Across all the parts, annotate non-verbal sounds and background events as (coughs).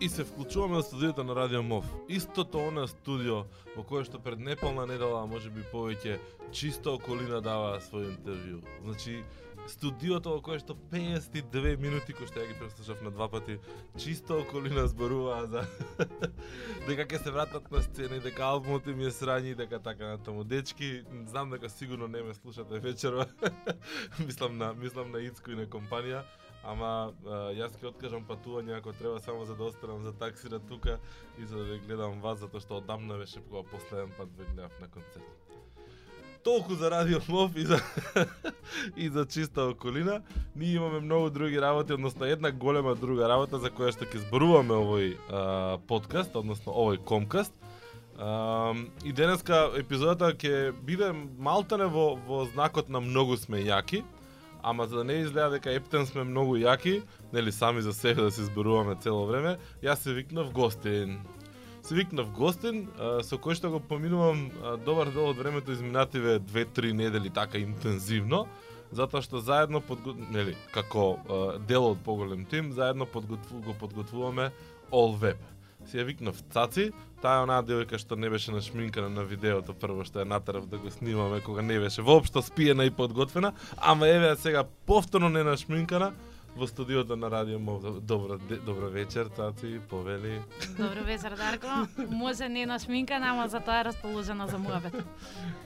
И се вклучуваме на студиото на Радио МОВ. Истото она студио во кое што пред неполна недела, а може би повеќе, чисто околина дава свој интервју. Значи, студиото во кое што 52 минути, кој што ја ги преслушав на два пати, чисто околина зборуваа за (laughs) дека ќе се вратат на сцена и дека албумот им е срањи и дека така на тому. Дечки, знам дека сигурно не ме слушате вечерва. (laughs) мислам на мислам на Ицко и на компанија ама јас ќе откажам патување ако треба само за да останам за таксира тука и за да ве гледам вас затоа што одамна беше кога последен пат ве гледав на концерт. Толку за Радио Мов и за (laughs) и за чиста околина. Ние имаме многу други работи, односно една голема друга работа за која што ќе зборуваме овој а, подкаст, односно овој комкаст. А, и денеска епизодата ќе биде малтане во, во знакот на многу сме јаки ама за да не изгледа дека ептен сме многу јаки, нели сами за себе да се зборуваме цело време, јас се викнав гостин. Се викнав гостин, со кој што го поминувам добар дел од времето изминативе 2-3 недели така интензивно, затоа што заедно подго... нели како дел од поголем тим, заедно подготву... го подготвуваме All Web. Си ја викнав Цаци, таа е онаа девојка што не беше нашминкана на видеото прво што ја натарав да го снимаме кога не беше воопшто спиена и подготвена, ама еве сега повторно не нашминкана во студиото на Радио Мов. Добро, добро вечер, Цаци, повели. Добро вечер, Дарко. Може не нашминкана, ама за тоа е расположена за муабет.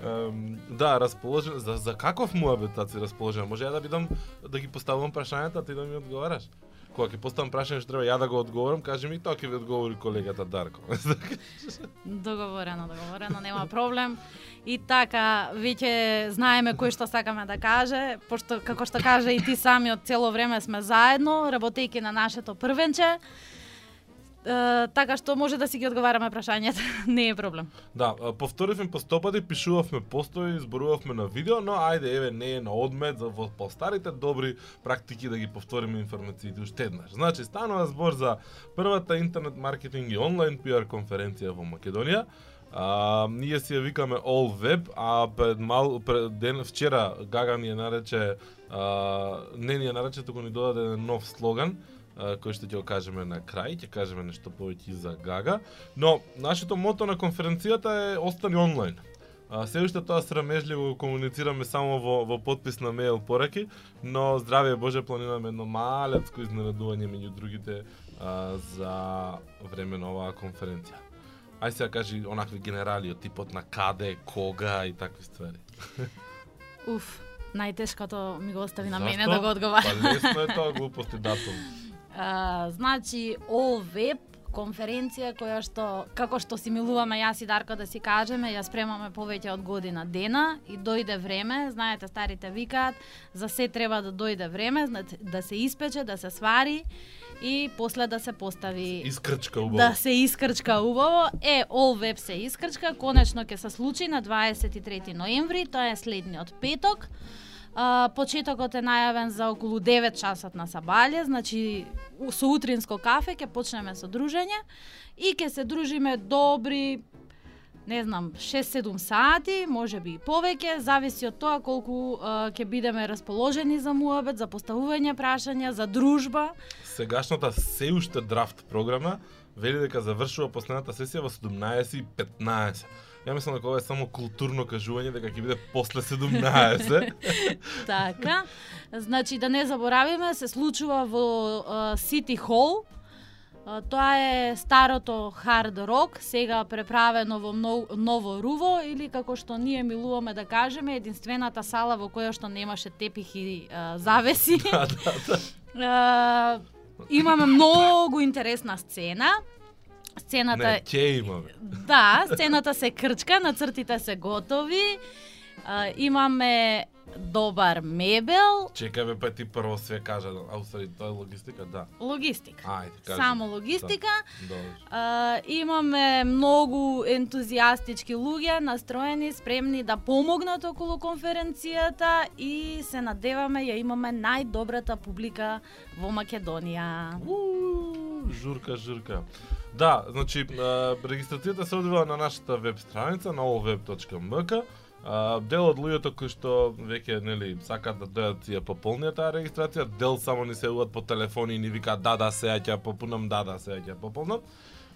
Um, да, расположен за за каков муабет Цаци расположена? Може ја да бидам да ги поставувам прашањата, ти да ми одговараш? Кога ќе поставам прашање што треба ја да го одговорам, кажи ми тоа ќе ви одговори колегата Дарко. (laughs) договорено, договорено, нема проблем. И така, веќе знаеме кој што сакаме да каже, пошто како што каже и ти самиот цело време сме заедно, работејќи на нашето првенче така што може да си ги одговараме прашањата, (laughs) не е проблем. Да, повторивме постопади, пишувавме постои, зборувавме на видео, но ајде еве не е на одмет за во постарите добри практики да ги повториме информациите уште еднаш. Значи станува збор за првата интернет маркетинг и онлайн PR конференција во Македонија. А, ние си ја викаме All Web, а пред мал пред ден вчера Гага ни ја нарече а, не ни ја нарече туку ни додаде нов слоган кој што ќе го кажеме на крај, ќе кажеме нешто повеќе за Гага, но нашето мото на конференцијата е остани онлайн. А, се уште тоа срамежливо комуницираме само во, во подпис на мејл пораки, но здравје Боже планираме едно малецко изненадување меѓу другите а, за време на оваа конференција. Ај сега кажи онакви генерали од типот на каде, кога и такви ствари. (laughs) Уф, најтешкото ми го остави на Зашто? мене да го одговарам. Па лесно е тоа (laughs) глупости датум. А, значи, Web конференција која што како што си милуваме јас и Дарко да си кажеме, ја спремаме повеќе од година дена и дојде време, знаете старите викаат, за се треба да дојде време, да се испече, да се свари и после да се постави искрчка убаво. Да се искрчка убаво. Е, All Web се искрчка, конечно ќе се случи на 23 ноември, тоа е следниот петок. А, почетокот е најавен за околу 9 часот на Сабале, значи со утринско кафе ќе почнеме со дружење и ќе се дружиме добри не знам, 6-7 сати, може би и повеќе, зависи од тоа колку ќе бидеме расположени за муабет, за поставување прашања, за дружба. Сегашната се уште драфт програма вели дека завршува последната сесија во 17:15. Ја мислам дека ова е само културно кажување дека ќе биде после 17. (laughs) така. Значи да не заборавиме, се случува во Сити Хол. Тоа е старото хард рок, сега преправено во ново руво или како што ние милуваме да кажеме, единствената сала во која што немаше тепихи и завеси. (laughs) да, да, да. имаме многу интересна сцена Сцената Не, ќе имаме. Да, сцената се крчка, нацртите се готови. А, имаме добар мебел. Чекај бе, па ти прво све кажа, а усади тоа е логистика, да. Логистика. Ајде, кажи. Само логистика. Да. А, имаме многу ентузијастички луѓе настроени, спремни да помогнат околу конференцијата и се надеваме ја имаме најдобрата публика во Македонија. У, журка, журка. Да, значи, регистрацијата се одвива на нашата веб страница на allweb.mk А, дел од луѓето кои што веќе нели сакаат да дојдат и ја пополнија таа регистрација, дел само ни се јавуваат по телефони и ни викаат да да сега ќе ја попунам, да да сега ќе пополнам.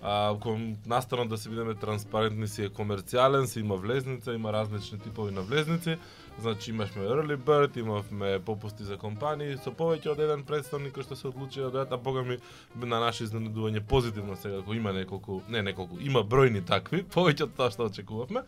А, кон настанот да се бидеме транспарентни си е комерцијален, си има влезница, има различни типови на влезници. Значи имавме early bird, имавме попусти за компании со повеќе од еден представник кој што се одлучи да дојат, а бога ми на наше изненадување позитивно сега ако има неколку, не неколку, има бројни такви, (laughs) повеќе од тоа што очекувавме.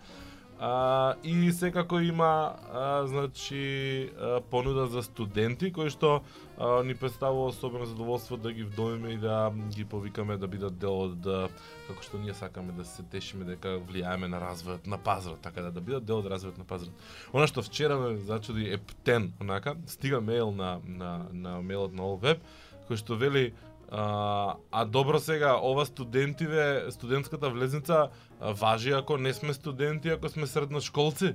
А, и секако има а, значи а, понуда за студенти кои што а, ни представува особено задоволство да ги вдомиме и да ги повикаме да бидат дел од да, како што ние сакаме да се тешиме дека влијаеме на развојот на пазарот, така да да бидат дел од развојот на пазарот. Она што вчера ме зачуди ептен, онака, стига мејл на на на мејлот на All кој што вели А, а добро сега, ова студентиве, студентската влезница важи ако не сме студенти, ако сме средношколци.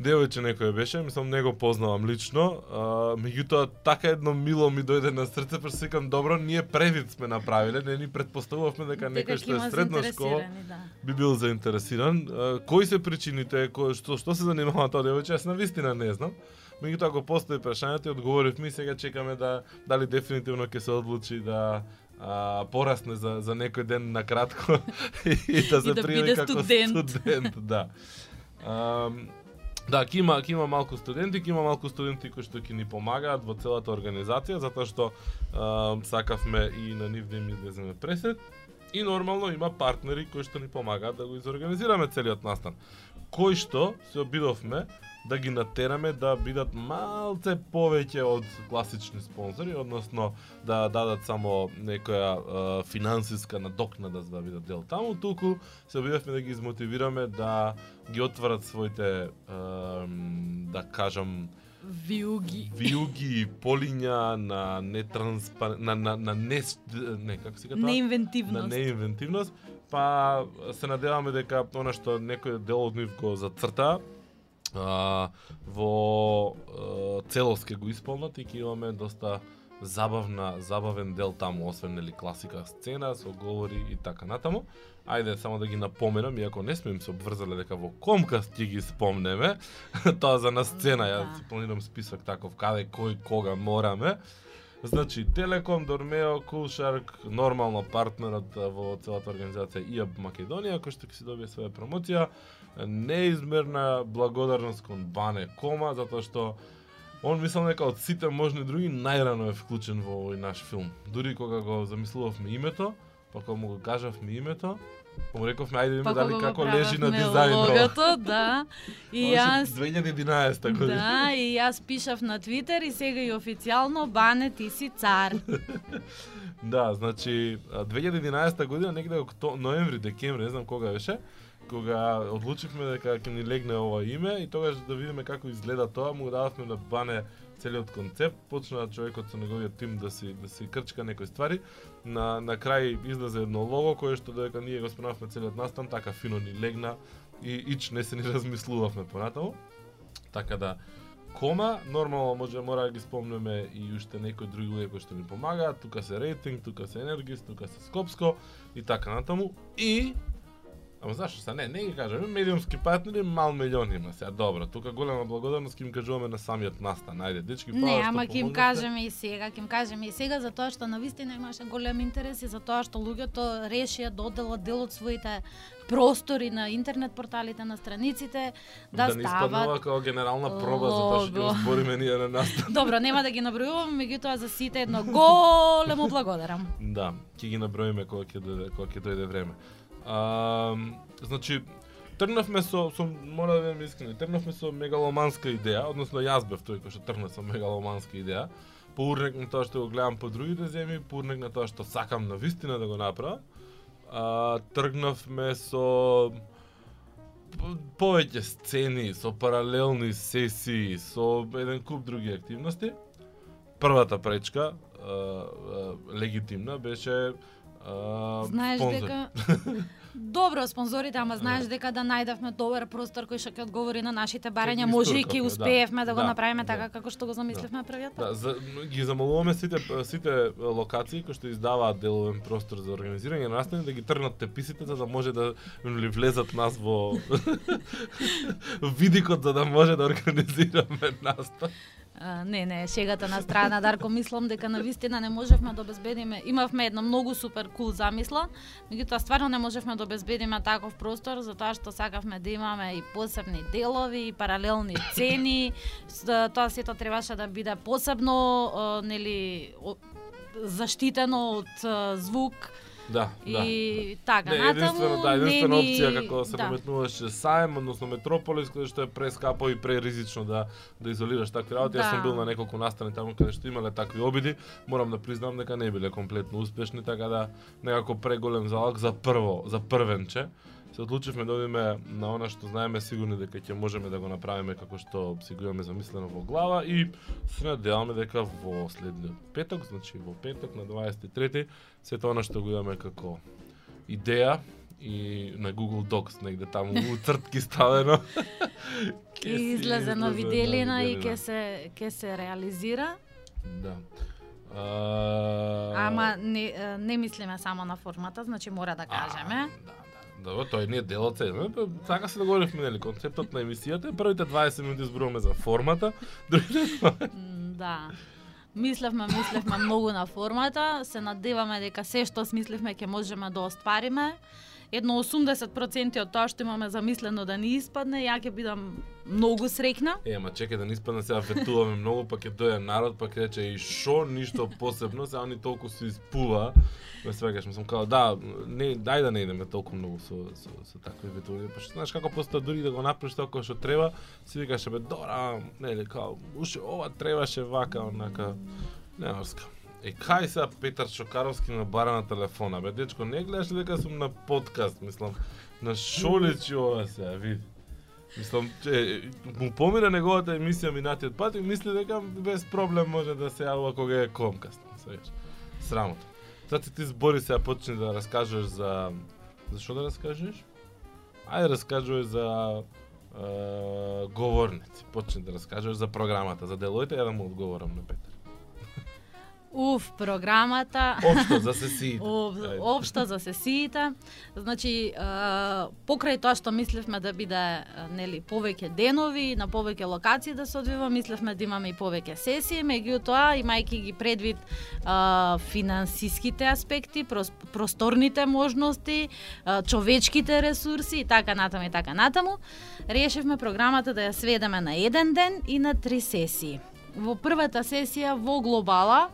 Девојче некој беше, мислам не го познавам лично, а, меѓутоа така едно мило ми дојде на срце, па секам добро, ние превид сме направиле, не ни предпоставувавме дека некој што е средна школа да. би бил заинтересиран. А, кои се причините, кој што што се занимава тоа девојче, јас на вистина не знам. Меѓутоа ако постои прашањето и одговоривме и сега чекаме да дали дефинитивно ќе се одлучи да а, порасне за, за некој ден на кратко (laughs) и да се да пријави како студент. студент, да. А, да, ќе има, ќе има малку студенти, ќе има малку студенти кои што ќе ни помагаат во целата организација, затоа што а, сакавме и на нив да им излеземе пресед. И нормално има партнери кои што ни помагаат да го изорганизираме целиот настан. Кој што се обидовме да ги натераме да бидат малце повеќе од класични спонзори, односно да дадат само некоја е, финансиска надокнада за да бидат дел таму, туку се обидевме да ги измотивираме да ги отварат своите, е, да кажам, виуги. виуги полиња на нетранспар на на на не не како се кажа неинвентивност. На неинвентивност. Па се надеваме дека она што некој дел од нив го зацрта а, во а, целост ќе го исполнат и ќе имаме доста забавна, забавен дел таму, освен нели класика сцена со говори и така натаму. Ајде само да ги напоменам, иако не сме им се обврзале дека во Комкаст ќе ги спомнеме, (laughs) тоа за на сцена, ја Да. планирам список таков, каде, кој, кога мораме. Значи, Телеком, Дормео, Кулшарк, нормално партнерот во целата организација ИАБ Македонија, кој што ќе си добие своја промоција, неизмерна благодарност кон Бане Кома, затоа што он мислам дека од сите можни други најрано е вклучен во овој наш филм. Дури кога го замислувавме името, па кога му го кажавме името, му рековме ајде видиме Па дали како лежи на дизајнот. логото, да. И јас 2011 година. Да, и јас пишав на Твитер и сега и официјално Бане ти си цар. (laughs) Да, значи а, 2011 година негде окто, ноември, декември, не знам кога беше, кога одлучивме дека ќе ни легне ова име и тогаш да видиме како изгледа тоа, му дадовме на Бане целиот концепт, почна човекот со неговиот тим да си да си крчка некои ствари. На на крај излезе едно лого кое што додека ние го спремавме целиот настан, така фино ни легна и ич не се ни (laughs) размислувавме понатаму. Така да Кома, нормално може мора да ги спомнеме и уште некои други луѓе кои што ни помагаат, тука се рейтинг, тука се енергис, тука се скопско и така натаму. И Ама зашто се не, не ги кажеме, медиумски партнери мал милион има сега. Добро, тука голема благодарност ќе им кажуваме на самиот настан. Ајде, дечки, Не, што ама ќе им кажеме и сега, ќе им кажеме и сега затоа што на вистина имаше голем интерес и затоа што луѓето решија да одделат дел од своите простори на интернет порталите на страниците да, да не стават како генерална проба затоа што ќе збориме ние на настан. (laughs) Добро, нема да ги набројувам, меѓутоа за сите едно големо благодарам. Да, ќе ги наброиме кога ќе дојде кога ќе дојде време. А, значи тргнавме со со мора да бидам искрен, тргнавме со мегаломанска идеја, односно јас бев тој кој што тргна со мегаломанска идеја. По урнек на тоа што го гледам по другите земји, по урнек на тоа што сакам на вистина да го направам. А, тргнавме со повеќе сцени, со паралелни сесии, со еден куп други активности. Првата пречка, а, а, легитимна, беше Знаеш спонзор. дека (laughs) Добро, спонзорите, ама знаеш дека да најдевме добар простор кој што ќе одговори на нашите барања, може и ќе стуркавме, успеевме да, го да, направиме да. така како што го замисливме првиот пат. Да, за, ги замолуваме сите сите локации кои што издаваат деловен простор за организирање на настани да ги трнат теписите за да може да влезат нас во (laughs) видикот за да може да организираме (laughs) настан. А, не, не, шегата на страна, Дарко, мислам дека на вистина не можевме да обезбедиме. Имавме една многу супер кул замисла, меѓутоа стварно не можевме да обезбедиме таков простор затоа што сакавме да имаме и посебни делови, и паралелни цени. Тоа сето требаше да биде посебно, нели, заштитено од звук Да, и да. така Не, единствено, да, единствена не опција како се да. наметнуваше Саем, односно Метрополис, каде што е прескапо и преризично да да изолираш такви работи. Јас сум Да. бил на неколку настани таму каде што имале такви обиди. Морам да признам дека не биле комплетно успешни, така да некако преголем залог за прво, за првенче. Се одлучивме да одиме на она што знаеме сигурни дека ќе можеме да го направиме како што си го имаме замислено во глава и се надеваме дека во следниот петок, значи во петок на 23 сето она што го имаме како идеја и на Google Docs негде таму у цртки ставено. (laughs) ќе си излезе на виделина и ќе се ќе се реализира. Да. А... Ама не, не мислиме само на формата, значи мора да кажеме. А, да. Добро, тој не е дел од. Така се договоривме, нели, концептот на емисијата е првите 20 минути зборуваме за формата, (laughs) другите Да. Мислевме, мислевме многу на формата, се надеваме дека се што смислевме, ќе можеме да оствариме. Едно 80% од тоа што имаме замислено да ни испадне, ја ќе бидам многу среќна. Е, ама чекај да не испадне сега фетуваме многу, па ќе дојде народ, па ќе рече и шо, ништо посебно, сега они толку се испува. Ме свегаш, мислам као, да, не, дај да не идеме толку многу со, со, со такви ветувања, па што знаеш како постоа дури да го направиш тоа што треба, си викаше бе, дора, нели, као, уште ова требаше вака, онака, не орска. Е, кај сега Петар Шокаровски на бара на телефона, бе, дечко, не гледаш ли дека сум на подкаст, мислам, на шо личи ова сега, види. Мислам, че му помира неговата емисија минатиот пат и мисли дека без проблем може да се јавува кога е комкаст. Свеќа. Срамота. Зато ти збори сега почни да раскажеш за... За што да раскажеш? Ајде раскажуваш за е, говорници. Почни да раскажеш за програмата, за делоите, ја да му одговорам на Петар. Уф, програмата. Општо, за сесиите. (laughs) Об, обшто за сесиите. Значи, покрај тоа што мислевме да биде нели повеќе денови, на повеќе локации да се одвива, мислевме да имаме и повеќе сесии, меѓутоа имајќи ги предвид финансиските аспекти, прос, просторните можности, човечките ресурси и така натаму и така натаму, решивме програмата да ја сведеме на еден ден и на три сесии. Во првата сесија во глобала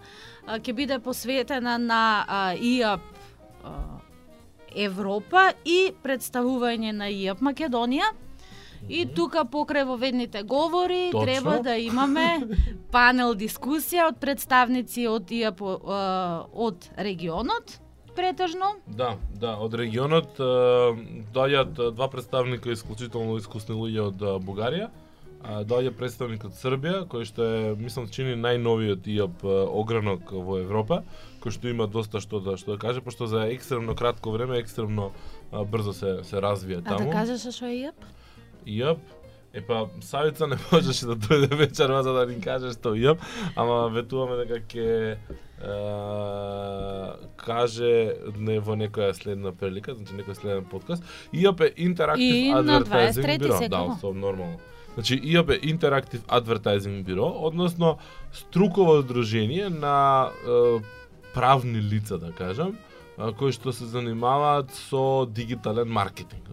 ќе биде посветена на ИАП Европа и представување на ИАП Македонија. И тука покрај воведните говори Точно. треба да имаме (laughs) панел дискусија од представници од ИАП од регионот претежно. Да, да, од регионот доаѓаат два представника исклучително искусни луѓе од Бугарија. Доаѓа представник од Србија, кој што е, мислам, чини најновиот ИАП е, огранок во Европа, кој што има доста што да што да каже, пошто за екстремно кратко време, екстремно а, брзо се се развија А да таму. кажеш што е ИАП? ИАП Е па, Савица не (laughs) можеше да дојде вечерва за да ни каже што ИАП, ама ветуваме дека ќе каже не во некоја следна прилика, значи некој следен подкаст. ИАП е Interactive И на Advertising 23 Bureau. секако. Да, со нормално. Значи ИАП е Interactive Advertising Bureau, односно струково здружение на е, правни лица, да кажам, кои што се занимаваат со дигитален маркетинг,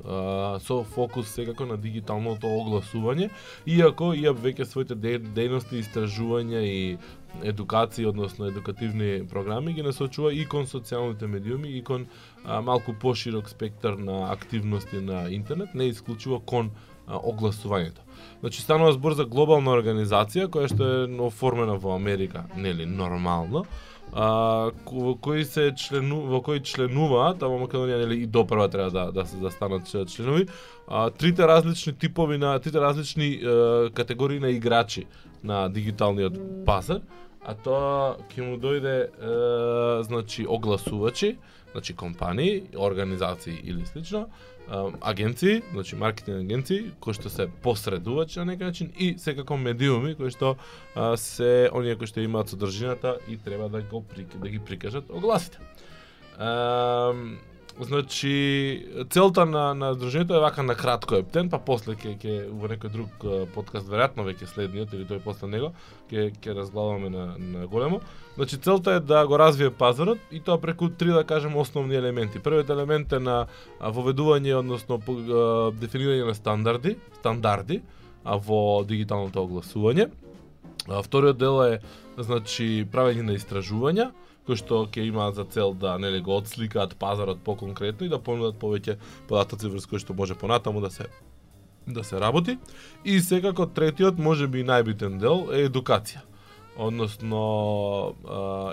со фокус секако на дигиталното огласување, иако ИАП веќе своите дејности, истражувања и едукација, односно едукативни програми ги насочува и кон социјалните медиуми и кон а, малку поширок спектар на активности на интернет, не исклучува кон а, огласувањето. Значи станува збор за глобална организација која што е оформена во Америка, нели нормално, а, во кои се члену, во кои членуваат, а во Македонија нели и допрва треба да да се застанат станат членови, а, трите различни типови на трите различни е, категории на играчи на дигиталниот пазар, а тоа ќе му дојде е, значи огласувачи, значи компании, организации или слично, агенции, значи маркетинг агенции кои што се посредувачи на некој начин и секако медиуми кои што а, се оние кои што имаат содржината и треба да го да ги прикажат огласите. А, Значи, целта на, на Сдруженијето е вака на кратко ептен, па после ќе ќе во некој друг подкаст веројатно веќе следниот или тој после него ќе ќе разглаваме на на големо. Значи целта е да го развие пазарот и тоа преку три да кажем основни елементи. Првиот елемент е на воведување односно по- е, дефинирање на стандарди, стандарди а во дигиталното огласување. А, вториот дел е значи правење на истражувања кои што ќе имаат за цел да нели го отсликаат пазарот поконкретно и да понудат повеќе податоци врз кои што може понатаму да се да се работи. И секако третиот, може би најбитен дел е едукација. Односно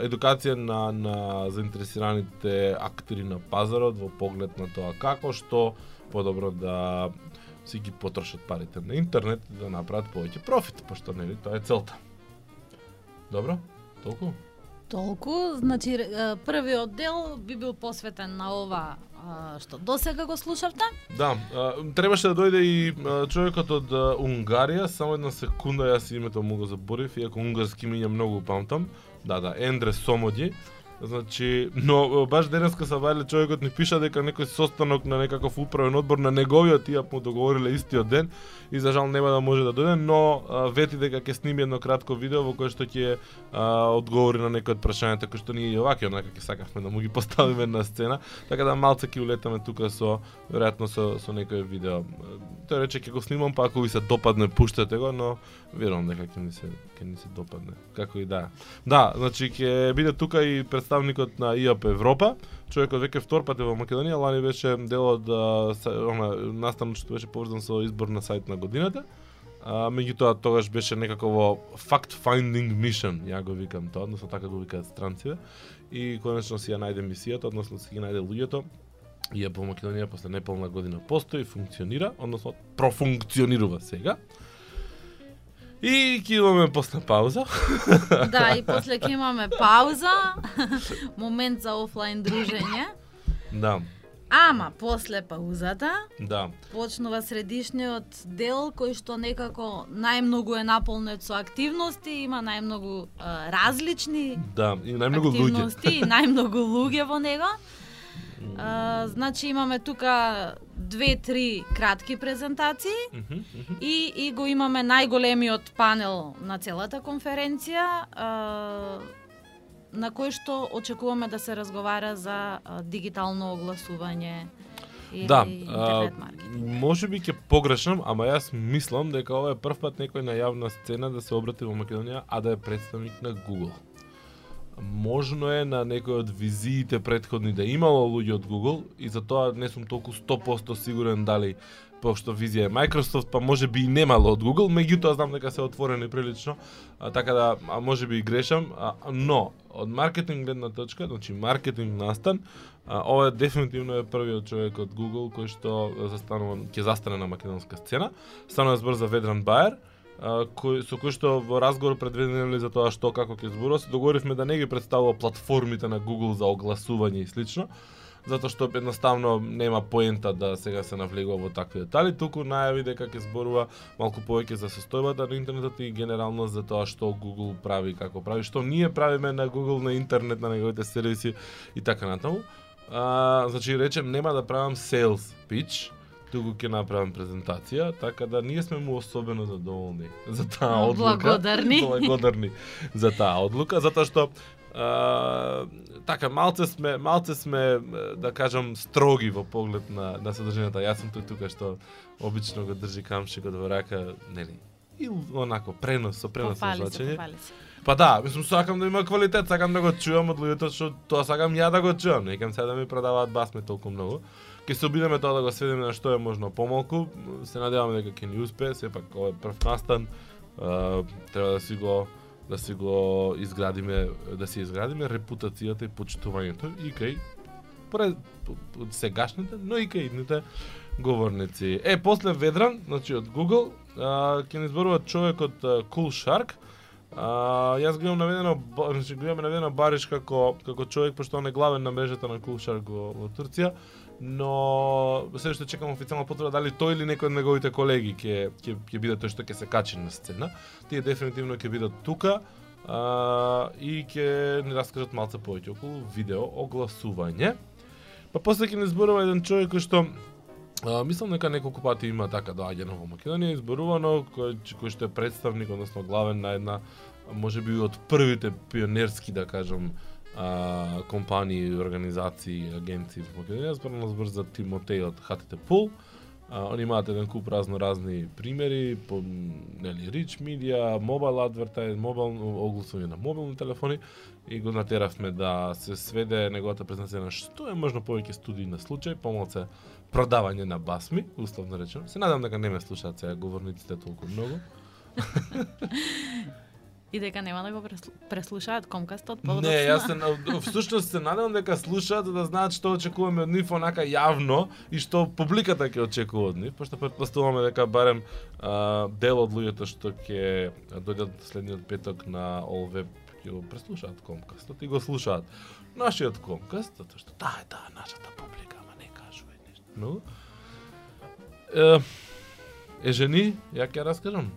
едукација на на заинтересираните актери на пазарот во поглед на тоа како што подобро да си ги потрошат парите на интернет и да направат повеќе профит, пошто нели тоа е целта. Добро? Толку? Толку, значи првиот дел би бил посветен на ова што досега го слушавте. Да, требаше да дојде и човекот од Унгарија, само една секунда, јас името му го заборив, иако унгарски ми е многу памтам. Да, да, Ендре Сомоди. Значи, но баш денеска са вајле човекот ни пиша дека некој состанок на некаков управен одбор на неговиот тија му договориле истиот ден и за жал нема да може да дојде, но а, вети дека ќе сними едно кратко видео во кое што ќе а, одговори на некои од прашањата кои што ние и оваки онака ќе сакавме да му ги (laughs) поставиме на сцена, така да малце ќе улетаме тука со веројатно со со некој видео. Тој рече ќе го снимам, па ако ви се допадне пуштете го, но верувам дека ќе ни се ќе ни се допадне. Како и да. Да, значи ќе биде тука и представникот на ИАП Европа. Човекот веќе втор пат е во Македонија, лани беше дел од она настанот што беше поврзан со избор на сајт на годината. А, меѓутоа тогаш беше некаково fact finding mission, ја го викам тоа, односно така го викаат странците. И конечно си ја најде мисијата, односно си ги најде луѓето. ја е по Македонија после неполна година постои, функционира, односно профункционирува сега. И ќе имаме после пауза. (laughs) Да, и после ќе имаме пауза, (laughs) момент за офлайн дружење. Да, Ама после паузата да. почнува средишниот дел кој што некако најмногу е наполнет со активности, има најмногу а, различни Да, и најмногу луѓе. активности и најмногу (laughs) луѓе во него. А, значи имаме тука две-три кратки презентации Мгм, мгм. и, и го имаме најголемиот панел на целата конференција а, на кој што очекуваме да се разговара за а, дигитално огласување или Да, интернет маркетинг. може би ќе погрешам, ама јас мислам дека ова е прв пат некој на јавна сцена да се обрати во Македонија, а да е представник на Google. Можно е на некој од визиите предходни да имало луѓе од Google и за тоа не сум толку 100% сигурен дали пошто визија е Microsoft, па може би и немало од Google, меѓутоа знам дека се отворени прилично, а, така да а може би и грешам, а, но од маркетинг гледна точка, значи маркетинг настан, а, ова е дефинитивно е првиот човек од Google кој што застанува ќе застане на македонска сцена. Станува збор за Ведран Баер, кој со кој што во разговор предвидени за тоа што како ќе зборува, се договоривме да не ги представува платформите на Google за огласување и слично, затоа што едноставно нема поента да сега се навлегува во такви детали, туку најави дека ќе зборува малку повеќе за состојбата на интернетот и генерално за тоа што Google прави како прави, што ние правиме на Google на интернет на неговите сервиси и така натаму. А, значи речем нема да правам sales pitch, туку ќе направам презентација, така да ние сме му особено задоволни за таа одлука. Благодарни. (laughs) Благодарни за таа одлука, затоа што а, така малце сме малце сме да кажам строги во поглед на на содржината. Јас сум тој тука што обично го држи камшикот во рака, нели? И онако пренос со пренос на значење. Па да, мислам сакам да има квалитет, сакам да го чувам од луѓето што тоа сакам ја да го чувам. Не кем сега да ми продаваат басме толку многу. Ќе се обидеме тоа да го сведеме на што е можно помалку. Се надеваме дека ќе ни успее, сепак ова е прв настан. Треба да си го да си го изградиме, да си изградиме репутацијата и почитувањето и кај пред сегашните, но и кај идните говорници. Е, после Ведран, значи од Google, а, ќе ни зборува човек од а, Cool Shark, А, јас го имам наведено, значи го имам наведено Бариш како како човек пошто он е главен на мрежата на Cool Shark во, во Турција, но се што чекам официјална потврда дали тој или некој од неговите колеги ќе ќе ќе биде тој што ќе се качи на сцена. Тие дефинитивно ќе бидат тука а, и ќе ни раскажат малце повеќе околу видео огласување. Па после ќе ни зборува еден човек кој што А, мислам дека неколку пати има така да доаѓано во Македонија, изборувано, кој, кој што е представник, односно главен на една, можеби од првите пионерски, да кажам, а, компании, организации, агенции во Македонија, зборно збор за Тимотеј од HTT Pool. А, они имаат еден куп разно разни примери, по нели Rich Media, Mobile Advertise, mobile огласување на мобилни телефони и го натеравме да се сведе неговата презентација на што е можно повеќе студии на случај, помалце продавање на басми, условно речено. Се надам дека не ме слушаат сега говорниците толку многу. (laughs) И дека нема да го преслу- преслушаат комкастот Не, подоцна. јас се всушност се надевам дека слушаат за да знаат што очекуваме од нив онака јавно и што публиката ќе очекува од нив, пошто претпоставуваме дека барем а, дел од луѓето што ќе дојдат следниот петок на All ќе го преслушаат комкастот и го слушаат нашиот комкаст, затоа што таа е таа нашата публика, ама не кажувај нешто. Но е, е жени, ја ќе раскажам.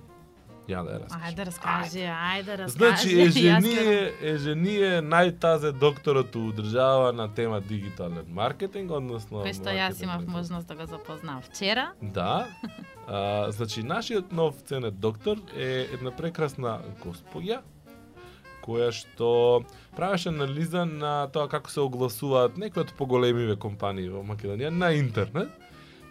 Ја да ја раскажам. Ајде раскажи, ајде раскажи. Значи, (laughs) Ежение, Ежение најтазе докторот у држава на тема дигитален маркетинг, односно... Кој што јас имав можност да го запознам вчера. Да. А, значи, нашиот нов ценет доктор е една прекрасна господја, која што правеше анализа на тоа како се огласуваат некои од поголемиве компании во Македонија на интернет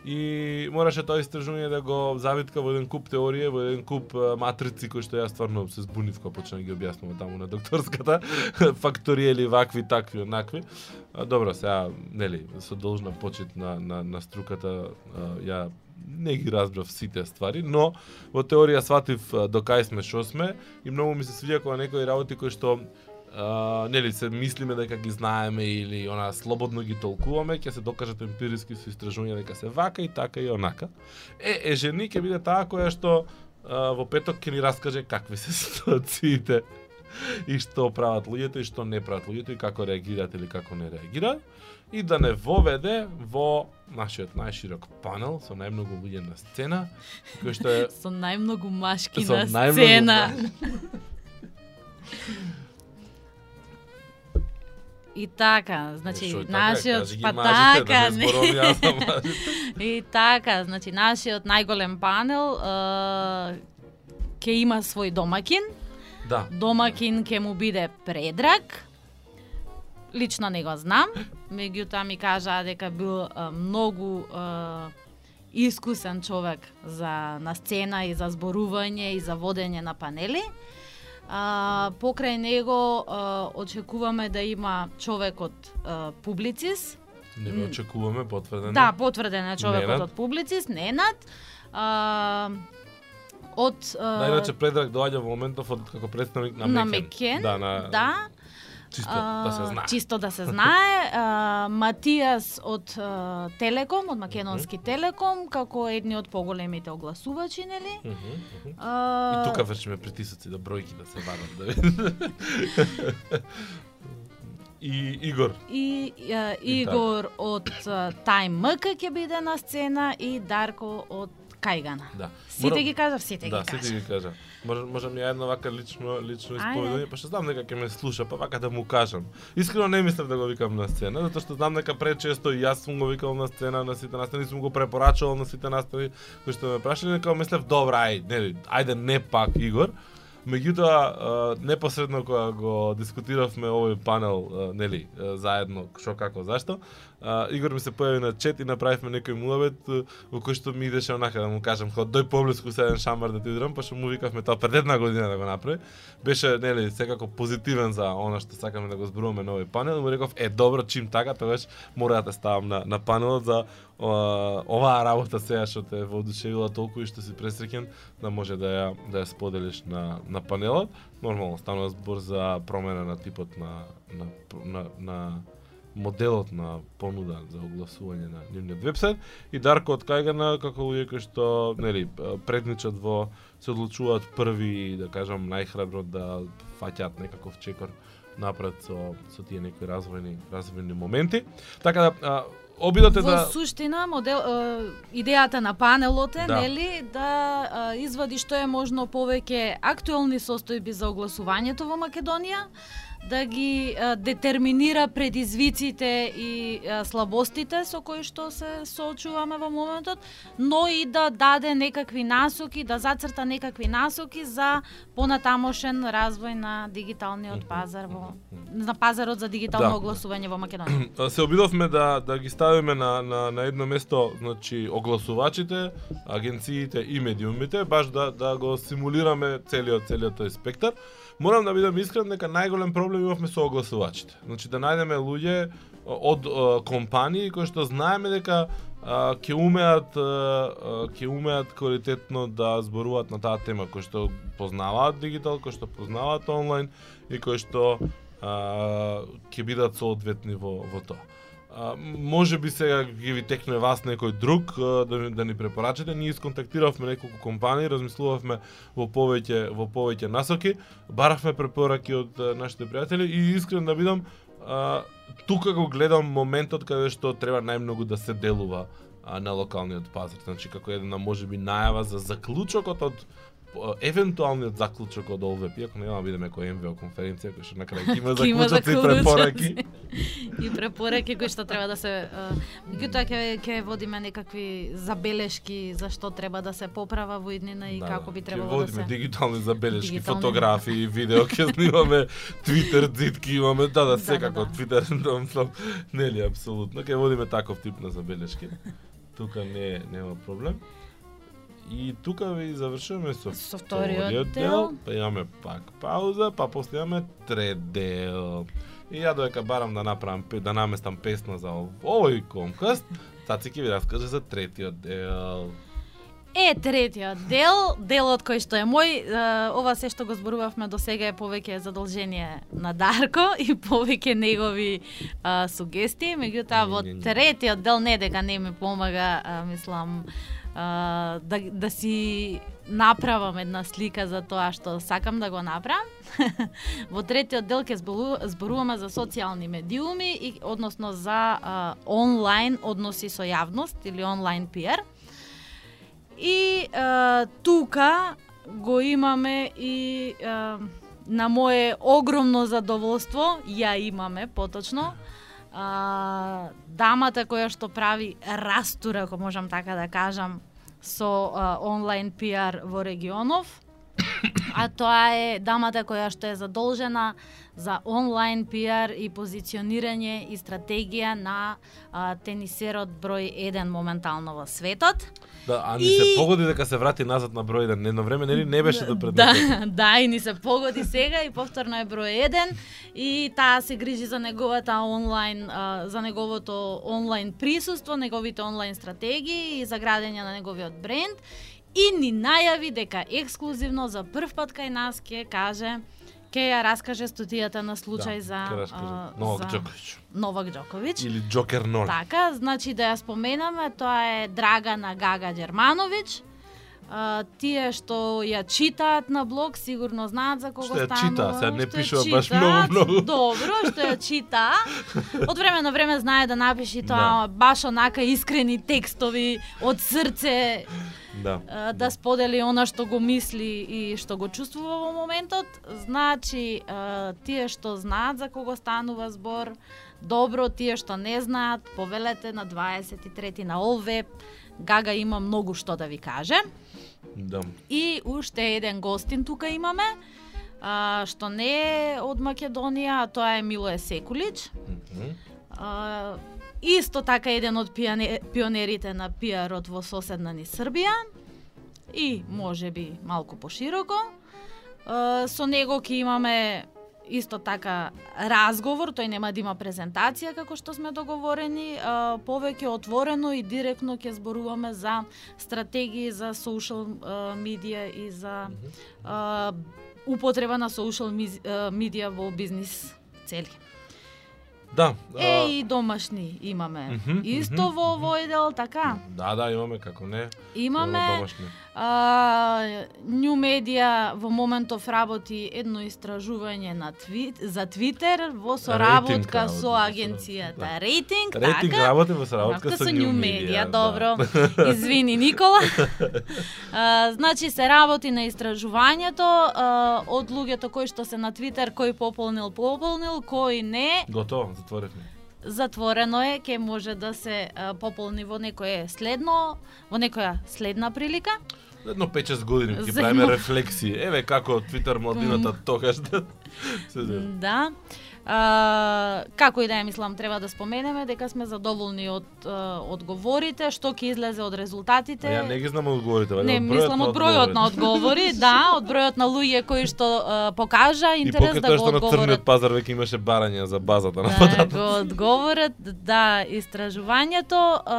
и мораше тоа истражување да го завитка во еден куп теорија, во еден куп матрици кои што јас стварно се збунив кога почна да ги објаснувам таму на докторската, (laughs) факториели вакви, такви, онакви. Добро, сега, нели, со должна почит на, на, на струката, ја не ги разбрав сите ствари, но во теорија сватив до кај сме што сме и многу ми се свиѓа кога некои работи кои што Uh, нели се мислиме дека ги знаеме или она слободно ги толкуваме, ќе се докажат емпириски со истражувања дека се вака и така и онака. Е, е жени ќе биде таа која што uh, во петок ќе ни раскаже какви се (laughs) ситуациите и што прават луѓето и што не прават луѓето и како реагираат или како не реагираат и да не воведе во нашиот најширок панел со најмногу луѓе на сцена, кој што е (laughs) Со најмногу машки Со на најмногу сцена. (laughs) И така, значи Што е така? нашиот Кажи па мажите, така, да не јас (laughs) за мажите. И така, значи нашиот најголем панел е, ќе има свој домакин. Да. Домакин ќе му биде Предраг. Лично не го знам, меѓутоа ми кажаа дека бил е, многу е, искусен човек за на сцена и за зборување и за водење на панели. А, покрај него а, очекуваме да има човек од а, публицис, Не го очекуваме потврдено. Да, потврден е човекот Ненад. од публицист, Ненад. А, од а, Да, иначе Предраг доаѓа во моментов од како представник на, на Мекен. Мекен. Да, на да. Чисто А, да се знае. Чисто да се знае. А, Матијас од а, Телеком, од Македонски Телеком, како едни од поголемите огласувачи, нели? Мгм, мгм. А, И тука вршиме притисоци да бројки да се вадат да. (laughs) И Игор. И а, Игор од а, Time МК ќе биде на сцена и Дарко од Кајгана. Да. Сите Морам- ги кажав, сите да, ги кажав. сите ги кажа. Можам, можам ја едно вака лично лично Ајде. исповедање, па што знам дека ќе ме слуша, па вака да му кажам. Искрено не мислев да го викам на сцена, затоа што знам дека пречесто и јас сум го викал на сцена, на сите настани, сум го препорачувал на сите настани кои што ме прашале, дека мислев добра, ај, нели, ајде не пак Игор. Меѓутоа, непосредно кога го дискутиравме овој панел, нели, заедно, што како, зашто, Игор ми се појави на чет и направивме некој муабет во кој што ми идеше онака да му кажам, ход дој поблиску се еден шамар да ти удрам, па што му викавме тоа пред една година да го направи. Беше, нели, секако позитивен за она што сакаме да го зборуваме на овој панел, му реков, е, добро, чим така, тогаш мора да те ставам на, на панелот за оваа работа сега да што те воодушевила толку и што си пресреќен да може да ја да ја споделиш на на панелот. Нормално станува збор за промена на типот на на на, на моделот на понуда за огласување на нивниот вебсайт и Дарко од Кајгана како луѓе кои што нели предничат во се одлучуваат први да кажам најхрабро да фаќаат некаков чекор напред со со тие некои развојни развојни моменти. Така да а, обидот е Во да суштина, модел, е, идејата на панелот е, Да. нели, да е, извади што е можно повеќе актуелни состојби за огласувањето во Македонија, да ги е, детерминира предизвиците и е, слабостите со кои што се соочуваме во моментот, но и да даде некакви насоки, да зацрта некакви насоки за понатамошен развој на дигиталниот пазар во на пазарот за дигитално Да. огласување во Македонија. (clears throat) А, се обидовме да да ги ставиме на на на едно место, значи огласувачите, агенциите и медиумите, баш да да го симулираме целиот целиот тој спектар. Морам да бидам искрен дека најголем проблем имавме со огласувачите. Значи да најдеме луѓе од компании кои што знаеме дека ќе умеат ќе умеат квалитетно да зборуваат на таа тема, кои што познаваат дигитал, кои што познаваат онлайн и кои што ќе бидат соодветни во во тоа. А, може би сега ги ви текне вас некој друг а, да, ни- да ни препорачате. Ние исконтактиравме неколку компании, размислувавме во повеќе во повеќе насоки, баравме препораки од а, нашите пријатели и искрен да бидам а, тука го гледам моментот каде што треба најмногу да се делува а, на локалниот пазар. Значи како една можеби најава за заклучокот од евентуалниот заклучок од ОЛВП, иако нема да бидеме кој МВО конференција кој што на крај има заклучоци и препораки. (laughs) и препораки кои што треба да се меѓутоа ќе ќе водиме некакви забелешки за што треба да се поправа во иднина и како би требало ќе да водиме се дигитални забелешки, Дигитални. фотографии, видео, ќе снимаме (laughs) Твитер дзитки, имаме да, да, Да, секако да, (laughs) да. Твитер, да, нели апсолутно, ќе водиме таков тип на забелешки. Тука не нема проблем. И тука ви завршуваме со, Со вториот дел, дел. па имаме пак пауза, па после имаме трет дел. И ја додека барам да направам да наместам песна за ов- овој конкаст, Цаци ќе ви раскаже за третиот дел. Е, третиот дел, делот кој што е мој, е, ова се што го зборувавме до сега е повеќе задолжение на Дарко (laughs) и повеќе негови а, сугестии, меѓутоа во третиот дел не дека не ми помага, а, мислам, а, да, да си направам една слика за тоа што сакам да го направам. (laughs) Во третиот дел ќе зборуваме за социјални медиуми и односно за а, онлайн односи со јавност или онлайн пиар. И а, тука го имаме и а, на мое огромно задоволство, ја имаме поточно, а, дамата која што прави растура, ако можам така да кажам, со а, онлайн пиар во регионов. (coughs) А тоа е дамата која што е задолжена за онлайн пиар и позиционирање и стратегија на а, тенисерот број 1 моментално во светот. Да, а ни И- се погоди дека се врати назад на број 1. Едно време нели не беше до пред (laughs) Да, да, и ни се погоди сега и повторно е број 1 и таа се грижи за неговата онлайн, а, за неговото онлайн присуство, неговите онлайн стратегии и за градење на неговиот бренд и ни најави дека ексклузивно за прв пат кај нас ќе каже ќе ја раскаже студијата на случај Да, за, а, Новак за Џоковиќ. Новак Џоковиќ. Или Џокер Нор. Така, значи да ја споменаме, тоа е Драгана Гага Ѓермановиќ. А, тие што ја читаат на блог сигурно знаат за кого Што ја читаа, сега не пишува баш многу, многу. Добро, што ја читаа. Од време на време знае да напиши тоа баш онака искрени текстови од срце Да. а, да сподели она што го мисли и што го чувствува во моментот. Значи, а, тие што знаат за кого станува збор, добро, тие што не знаат, повелете на 23 на Олвеб. Гага има многу што да ви каже. Да. И уште еден гостин тука имаме, а, што не е од Македонија, а тоа е Милоje Секулич. А, исто така еден од пионе, пионерите на пиарот во соседна ни Србија и може би малку пошироко. А, со него ќе имаме исто така разговор, тој нема да има презентација како што сме договорени, а, повеќе отворено и директно ќе зборуваме за стратегии за а, медија и за а, употреба на social медија во бизнис цели. Да. Е, а, и домашни имаме. Мгм, Исто мгм, во мгм. овој дел, така. Да, да, имаме како не. Имаме домашни. а, New Media во моментов работи едно истражување на твит, за Твитер во соработка работи со во агенцијата соработка, Рейтинг, Рейтинг така? работи во соработка Работка со New Media. добро. Да. (laughs) Извини, Никола. а, значи се работи на истражувањето а, од луѓето кои што се на Твитер, кој пополнил, пополнил, кој не, Готово, затворивме. затворено е, ќе може да се пополни во некое следно, во некоја следна прилика. Едно 5-6 години ќе правиме рефлексии. Еве како Твитер младината тогаш да. Да. А, како и да е, мислам, треба да споменеме дека сме задоволни од одговорите, што ќе излезе од резултатите. А ја не ги знам одговорите, вајде Не, од мислам од бројот на одговори. (laughs) да, од бројот на луѓе кои што а, покажа И интерес покрај да тоа го што на црниот одговорат. пазар веќе имаше барања за базата на Да податоци. го одговорат, да, истражувањето а,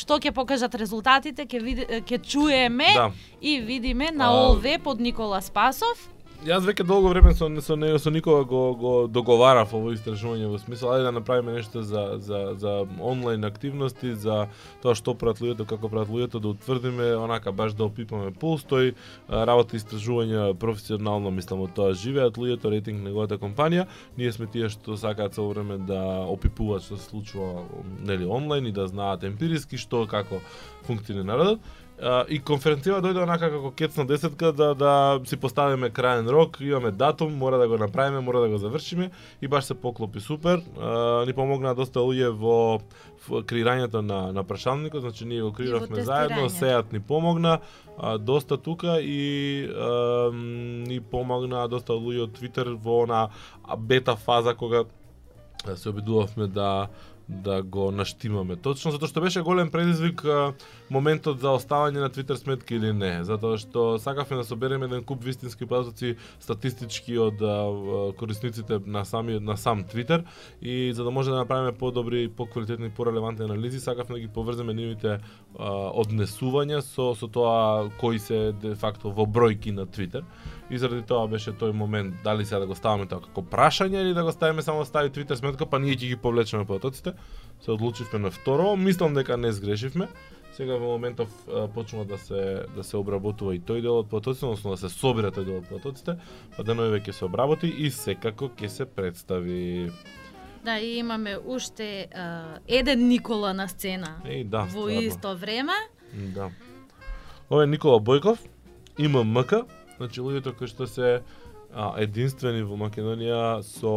што ќе покажат резултатите, ќе ќе чуеме Да. и видиме на ОЛВ под Никола Спасов. Јас веќе долго време со со него со никога го го договарав ово истражување во смисла ајде да направиме нешто за за за онлайн активности, за тоа што прават луѓето, како прават луѓето, да утврдиме онака баш да опипаме пулс, тој истражување работи професионално мислам од тоа живеат луѓето, рейтинг неговата компанија, ние сме тие што сакаат цело време да опипуваат што се случува нели онлайн и да знаат емпириски што како функционира народот. А, и конференцијава дојде онака како кец на десетка да да си поставиме краен рок, имаме датум, мора да го направиме, мора да го завршиме и баш се поклопи супер. А, ни помогнаа доста луѓе во креирањето на на прашалникот, значи ние го креиравме заедно. Сеат ни помогна а, доста тука и а, ни помогнаа доста луѓе од Твитер во она бета фаза кога се обидувавме да да го наштимаме. Точно затоа што беше голем предизвик а, моментот за оставање на Twitter сметки или не, затоа што сакавме да собереме еден куп вистински податоци статистички од а, корисниците на сами на сам Twitter и за да може да направиме подобри, поквалитетни, порелевантни анализи, сакавме да ги поврземе нивните однесувања со со тоа кои се де факто во бројки на Twitter. И заради тоа беше тој момент дали сега да го ставаме тоа како прашање или да го ставиме само да стави Твитер сметка, па ние ќе ги повлечеме податоците. Се одлучивме на второ, мислам дека не сгрешивме. Сега во моментов почнува да се да се обработува и тој дел од податоците, односно да се собира тој дел од податоците, па денови ќе се обработи и секако ќе се представи. Да, и имаме уште а, еден Никола на сцена Еј, да, во стварно. исто време. Да. Ова е Никола Бојков, има МК, значи луѓето кои што се а, единствени во Македонија со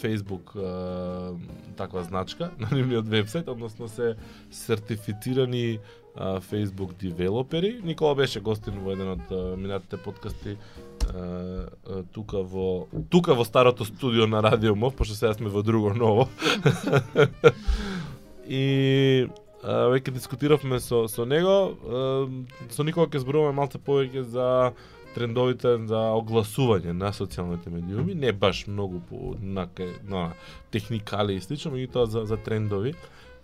Facebook а, таква значка (laughs) на нивниот вебсайт, односно се сертифицирани а, Facebook девелопери. Никола беше гостин во еден од а, минатите подкасти а, а, тука во тука во старото студио на Радио Мов, пошто сега сме во друго ново. (laughs) и а, веќе дискутиравме со со него, а, со Никола ќе зборуваме малце повеќе за трендовите за огласување на социјалните медиуми, не баш многу по на, на техникали и слично, меѓутоа за, за трендови.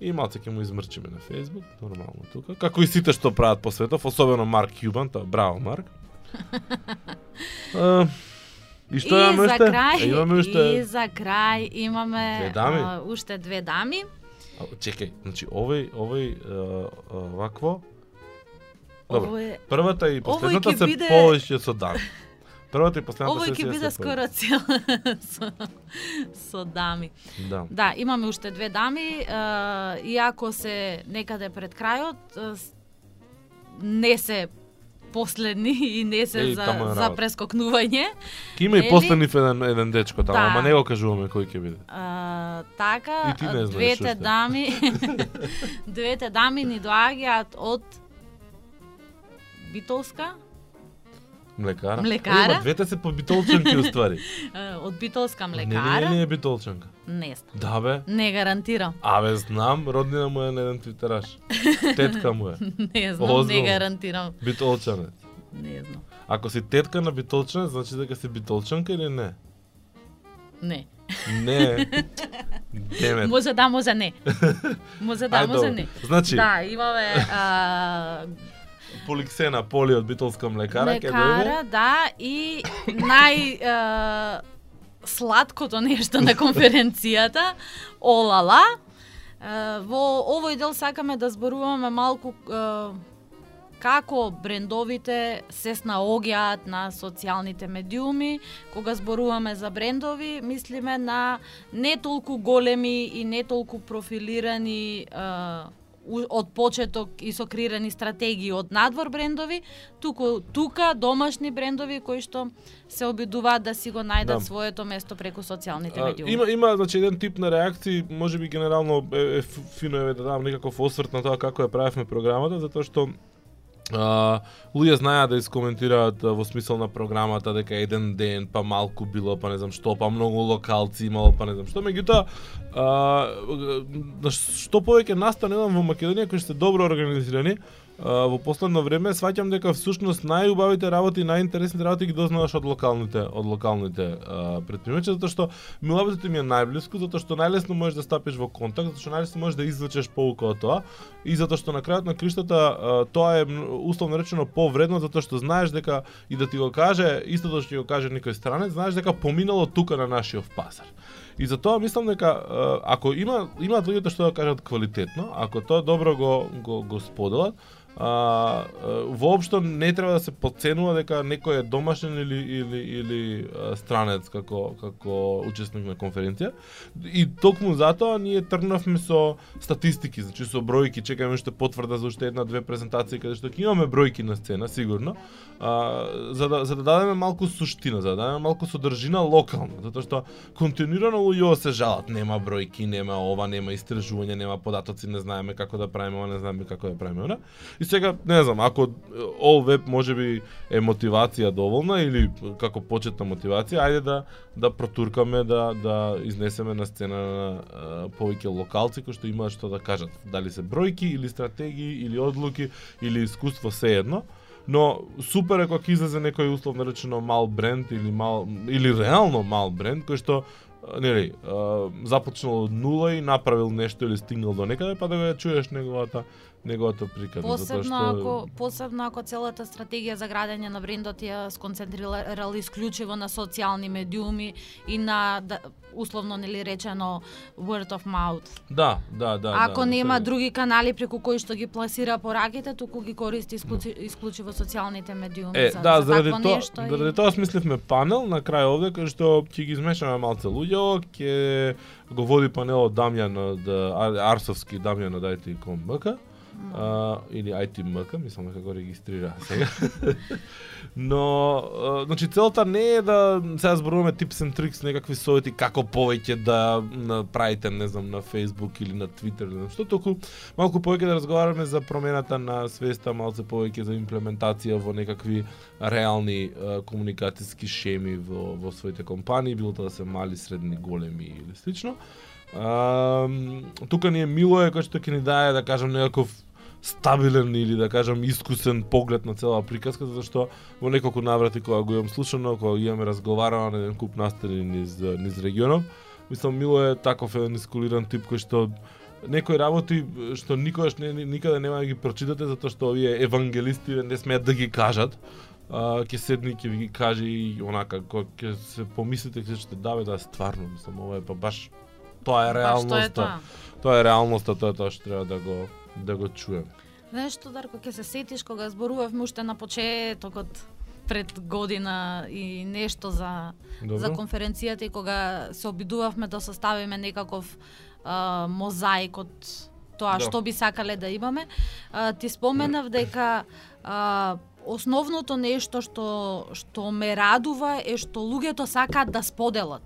И малце ќе му измрчиме на Facebook, нормално тука. Како и сите што прават по светов, особено Марк Кјубан, тоа браво Марк. (laughs) А, и што и имаме за уште? крај, Е, имаме уште и за крај имаме Две дами? а, уште две дами. А, Чекај, значи овој овој вакво Добро. Ово е Првата и последната се биде- повеќе со дан. Првата и последната Овој ќе биде скоро цел (laughs) со, со дами. Да. Да, имаме уште две дами, иако се некаде пред крајот, не се последни (laughs) и не се Еј, за, за прескокнување. Ке има и Нели? последнив еден, еден дечко таму, Да. ама не го кажуваме кој ќе биде. А, така, двете уште. дами, (laughs) двете дами ни доаѓаат од Битолска, Млекара? Млекара? Е, ма двете се по битолчанки (laughs) уствари. а, од Битолска Не, млекара. не, не е битолчанка. Не знам. Да бе. Не гарантирам. Абе, знам, роднина му е на еден твитераш. Тетка му е. (laughs) Не знам, Озбилно. не гарантирам. Битолчанец. Не знам. Ако си тетка на битолчанец, значи дека си битолчанка или не? Не. Не. (laughs) Демет. Може да, може не. Може да, може добро. не. Значи, Да, имаме а, Поликсена Поли од битолска млекара ќе дојде. да, и нај е, сладкото нешто на конференцијата, олала. Е, Во овој дел сакаме да зборуваме малку е, како брендовите се снаоѓаат на социјалните медиуми. Кога зборуваме за брендови, мислиме на не толку големи и не толку профилирани е, од почеток и со креирани стратегии од надвор брендови, туку тука домашни брендови кои што се обидуваат да си го најдат Да. своето место преку социјалните медиуми. има има значи еден тип на реакции, можеби генерално е, е фино е да дадам некаков осврт на тоа како ја правевме програмата, затоа што А, луѓе знаеа да искоментираат во смисол на програмата дека еден ден па малку било, па не знам што, па многу локалци имало, па не знам што, меѓутоа а, што повеќе настане еден во Македонија кои сте се добро организирани, во последно време сваќам дека всушност најубавите работи, најинтересните работи ги дознаваш од локалните од локалните предприемачи затоа што милабитото ми е најблиску, затоа што најлесно можеш да стапиш во контакт, затоа што најлесно можеш да извлечеш поука од тоа и затоа што на крајот на криштата тоа е условно речено повредно затоа што знаеш дека и да ти го каже истото да што ќе го каже некој странец, знаеш дека поминало тука на нашиот пазар. И за тоа мислам дека ако има имаат луѓето што да кажат квалитетно, ако тоа добро го го, го споделат, а, воопшто не треба да се подценува дека некој е домашен или или или странец како како учесник на конференција. И токму затоа ние тргнавме со статистики, значи со бројки, чекаме уште потврда за уште една две презентации каде што ќе имаме бројки на сцена сигурно. А, за да за да дадеме малку суштина, за да дадеме малку содржина локално затоа што континуирано луѓе се жалат, нема бројки, нема ова, нема истражување, нема податоци, не знаеме како да правиме ова, не знаеме како да правиме она. И сега, не знам, ако ол веб може би е мотивација доволна или како почетна мотивација, ајде да да протуркаме да да изнесеме на сцена на повеќе локалци кои што имаат што да кажат, дали се бројки или стратегии или одлуки или искуство сеедно. Но супер е кога излезе некој условно речено мал бренд или мал или реално мал бренд кој што нели започнал од нула и направил нешто или стигнал до некаде па да го ја чуеш неговата неговата прикана Посебно ако посебно ако целата стратегија за градење на брендот ја сконцентрирала исклучиво на социјални медиуми и на да, условно нели речено word of mouth. Да, да, да. Ако да, нема сега. други канали преку кои што ги пласира пораките, туку ги користи исклучи, исклучиво социјалните медиуми Е, за, да, за заради тоа, нешто. и- заради тоа смисливме панел на крај овде кај што ќе ги измешаме малце луѓе, ќе го води панелот Дамјан од Ар- Арсовски Дамјан од IT.com.мк а, или IT.mk, мислам дека го регистрира сега. (laughs) Но, а, значи целта не е да сега зборуваме tips and tricks, некакви совети како повеќе да направите, не знам, на Facebook или на Twitter или нешто, толку малку повеќе да разговараме за промената на свеста, малце повеќе за имплементација во некакви реални а, комуникацијски шеми во, во своите компании, било тоа да се мали, средни, големи или слично. А, тука ни е Милое кој што ќе ни даде да кажам некаков стабилен или да кажам искусен поглед на цела приказка затоа што во неколку наврати кога го имам слушано, кога имаме разговарано на еден куп настани низ низ регионов, мислам Мило е таков еден искулиран тип кој што некои работи што никогаш не, никаде нема да ги прочитате затоа што овие евангелисти не смеат да ги кажат. А, ќе седне и ќе ви ги каже и онака кога ќе се помислите ќе ќе да бе да стварно мислам ова е па баш тоа Па е реалноста. тоа? Тоа е реалноста, тоа е тоа што треба да го да го чуем. Знаеш што, Дарко, ќе се сетиш кога зборувавме уште на почетокот пред година и нешто за Добро? за конференцијата и кога се обидувавме да составиме некаков а, мозаик од тоа Да. што би сакале да имаме, а, ти споменав (clears throat) дека а, основното нешто што што ме радува е што луѓето сакаат да споделат.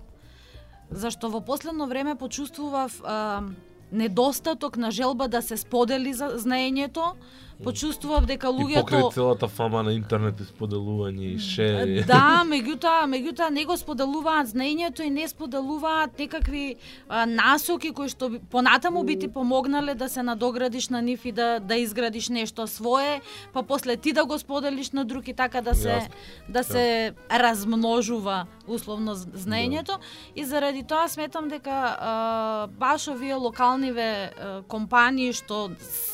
Зашто во последно време почувствував а, недостаток на желба да се сподели за знаењето, почувствував дека И луѓето покрај целата фама на интернет и споделување и шери. Да, (laughs) меѓутоа, меѓутоа не го споделуваат знаењето и не споделуваат некакви а, насоки кои што понатаму би ти помогнале да се надоградиш на нив и да да изградиш нешто свое, па после ти да го споделиш на друг и така да се Јасно, да се размножува условно з- знаењето. И заради тоа сметам дека а, баш овие локалниве а, компании што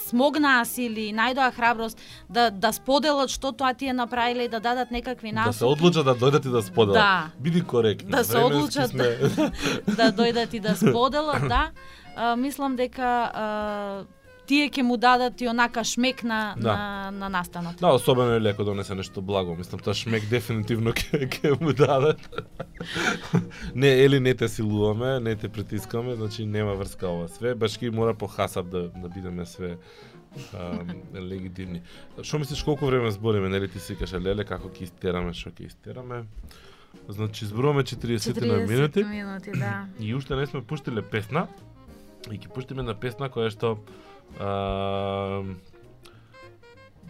смогнаа сили, најдоа храброст да да споделат што тоа ти е направиле и да дадат некакви насоки. Да се одлучат да дојдат и да споделат. Да. Биди коректна. Да се одлучат сме... (laughs) да дојдат и да споделат, да. А, мислам дека а, тие ќе му дадат и онака шмек на, Да. на, на настанот. Да, особено е леко донесе нешто благо. Мислам, тоа шмек дефинитивно (laughs) ќе ќе му дадат. (laughs) не, Ели, не те силуваме, не те притискаме, значи нема врска ова све. Башки мора по хасап да, да бидеме све а, легитимни. Што мислиш колку време збориме, нели ти си каше леле како ќе истераме, што ќе истераме? Значи зборуваме 40 на 40 минути минути, да. (clears throat) и уште не сме пуштиле песна. И ќе пуштиме на песна која што а,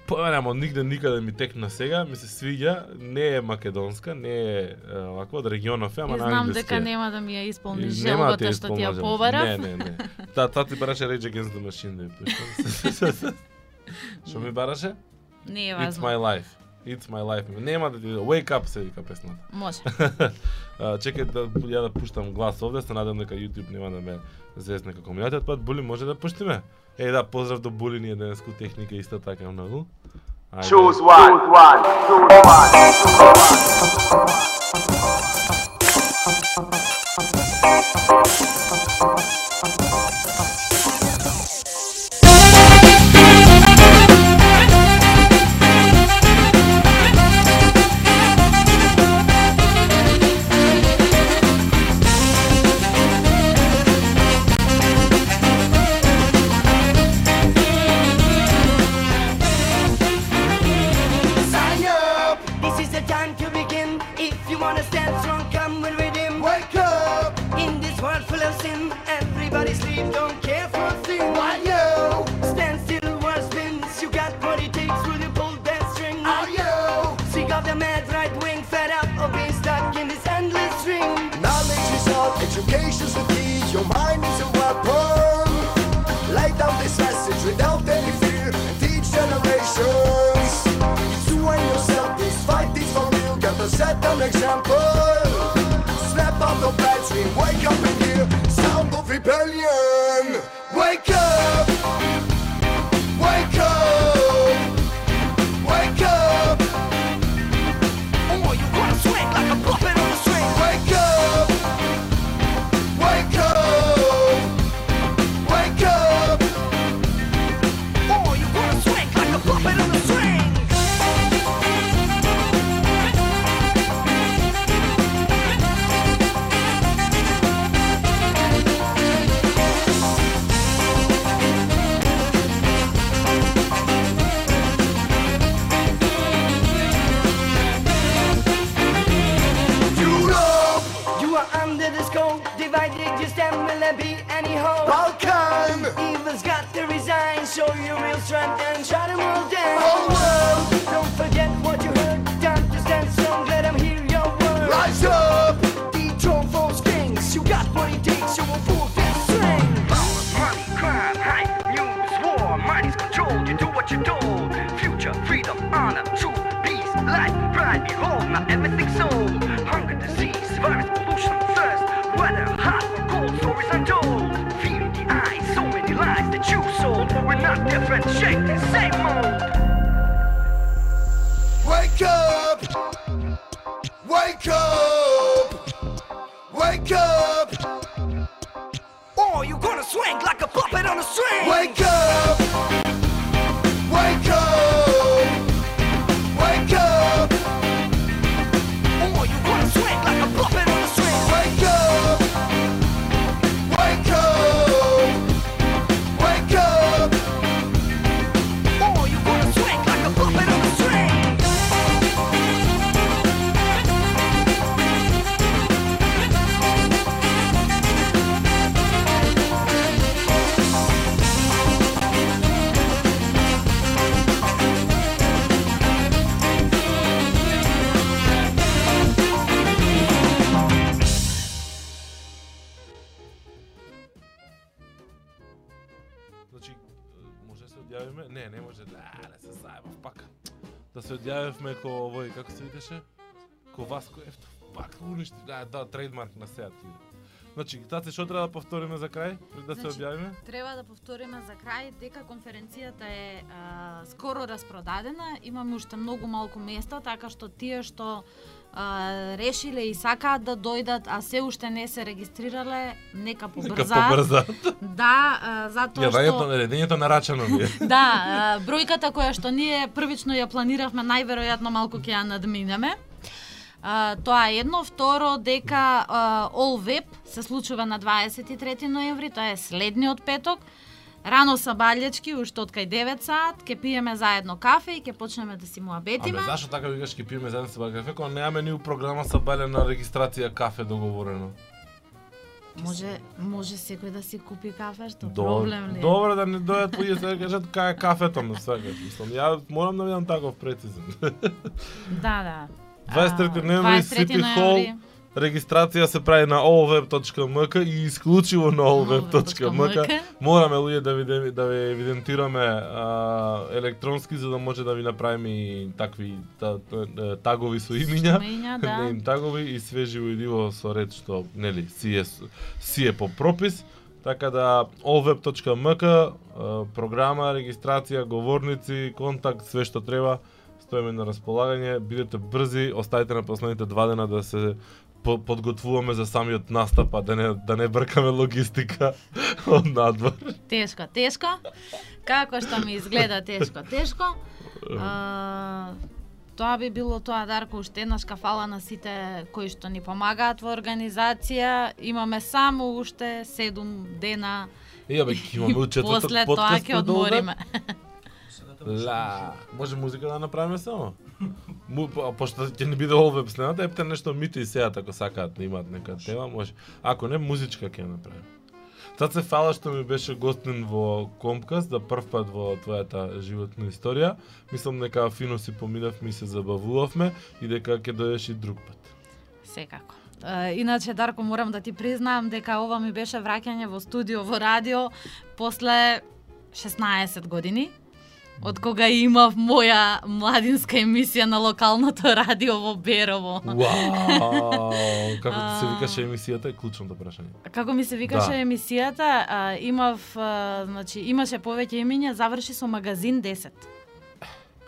Па нема нигде никаде ми текна сега, ми се свиѓа, не е македонска, не е а, ваква од регионов е, ама на знам дека нема да ми ја исполниш И нема ти желбата што ти ја побарав. Не, не, не. Та, та ти бараше Rage Against the Machine да ја. (laughs) Што ми бараше? Не е It's важно. my life. It's my life. Нема да ти... Wake up се вика песната. Може. (laughs) Чекај да ја да пуштам глас овде, се надам дека YouTube нема да ме зезне како минатиот пат. Були може да пуштиме? Е да, поздрав до Були, ние денеску техника исто така многу. Ајде. Choose one. Choose one. Choose one. Се одјавивме ко овој, како се викаше? Ко Васко Ефтов. Пак уништи. Да, да, трейдмарк на сеат. Значи, таци што треба да повториме за крај, пред да се Значи, објавиме? Треба да повториме за крај дека конференцијата е а, скоро распродадена, имаме уште многу малку места, така што тие што а, решиле и сакаат да дојдат, а се уште не се регистрирале, нека Нека побрзаат. побрзаат. Да, а, затоа Јавањето што на редењето нарачано ми е. (laughs) Да, а, бројката која што ние првично ја планиравме, најверојатно малку ќе ја надминеме. А, тоа е едно, второ дека а, All Web се случува на 23 ноември, тоа е следниот петок. Рано сабалјачки, уште од кај 9 саат, ќе пиеме заедно кафе и ќе почнеме да си муабетиме. Аме зашо така викаш ќе пиеме заедно со кафе, кога немаме ни у програма са балена регистрација кафе договорено. Може, може секој да си купи кафе, што До- проблем ли? е? Добро да не дојдат луѓе се кажат кај е кафето на свегаш. Мислам, ја морам да бидам таков прецизен. (laughs) Да, да. 23 А, ноември 23 City Hall ноември. Регистрација се прави на allweb.mk и исклучиво на allweb.mk. Мораме луѓе да ви да ви евидентираме а, електронски за да може да ви направиме и такви та, та, тагови со имиња. Имиња, (laughs) да. Не им тагови и све живо и диво со ред што нели си е си е по пропис. Така да allweb.mk програма, регистрација, говорници, контакт, све што треба стоиме на располагање, бидете брзи, оставите на последните два дена да се по- подготвуваме за самиот настап, а да не да не бркаме логистика (laughs) од надвор. Тешко, тешко. Како што ми изгледа тешко, тешко. А, тоа би било тоа Дарко уште еднаш кафала на сите кои што ни помагаат во организација. Имаме само уште 7 дена Ја бе, ќе имаме у и четврток после тоа подкаст ќе Олдер. одмориме. Ла, може музика да направиме само? Му, по- пошто ќе не биде овеб снемата, епте нешто мите и сеат ако сакаат да имаат нека тема, може. Ако не, музичка ќе ја направиме. Тад се фала што ми беше гостин во Компкаст, за прв пат во твојата животна историја. Мислам дека фино си поминавме и се забавувавме и дека ќе дојдеш и друг пат. Секако. А, Иначе, Дарко, морам да ти признаам дека ова ми беше враќање во студио, во радио, после 16 години. Од кога имав моја младинска емисија на локалното радио во Берово. Вау! (laughs) Како ти се викаше емисијата е клучното прашање. Како ми се викаше Да. емисијата, а, имав, а, значи, имаше повеќе имиња, заврши со магазин 10.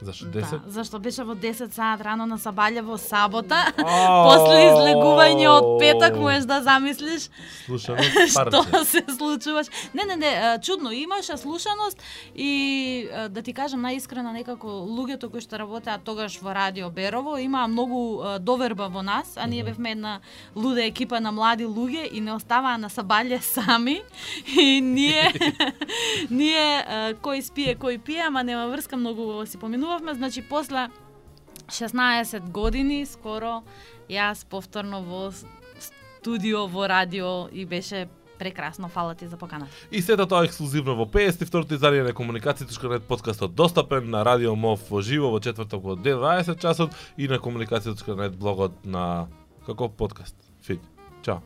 Зашто 10? Да, зашто беше во 10 саат рано на Сабаља во сабота. После излегување од петок можеш да замислиш (laughs) што се случуваш. Не, не, не, чудно, имаше слушаност и да ти кажам наискрено некако луѓето кои што работеат тогаш во Радио Берово имаа многу доверба во нас, а ние бевме една луда екипа на млади луѓе и не оставаа на Сабаље сами и ние (laughs) (laughs) ние кој спие, кој пие, ама нема врска, многу си повторувавме, значи после 16 години скоро јас повторно во студио во радио и беше прекрасно, фала ти за поканата. И сето тоа ексклузивно во 52-ти издание на комуникацијата.нет подкастот достапен на Радио Мов во живо во четврток во 20 часот и на комуникацијата.нет блогот на како подкаст. Фид. Чао.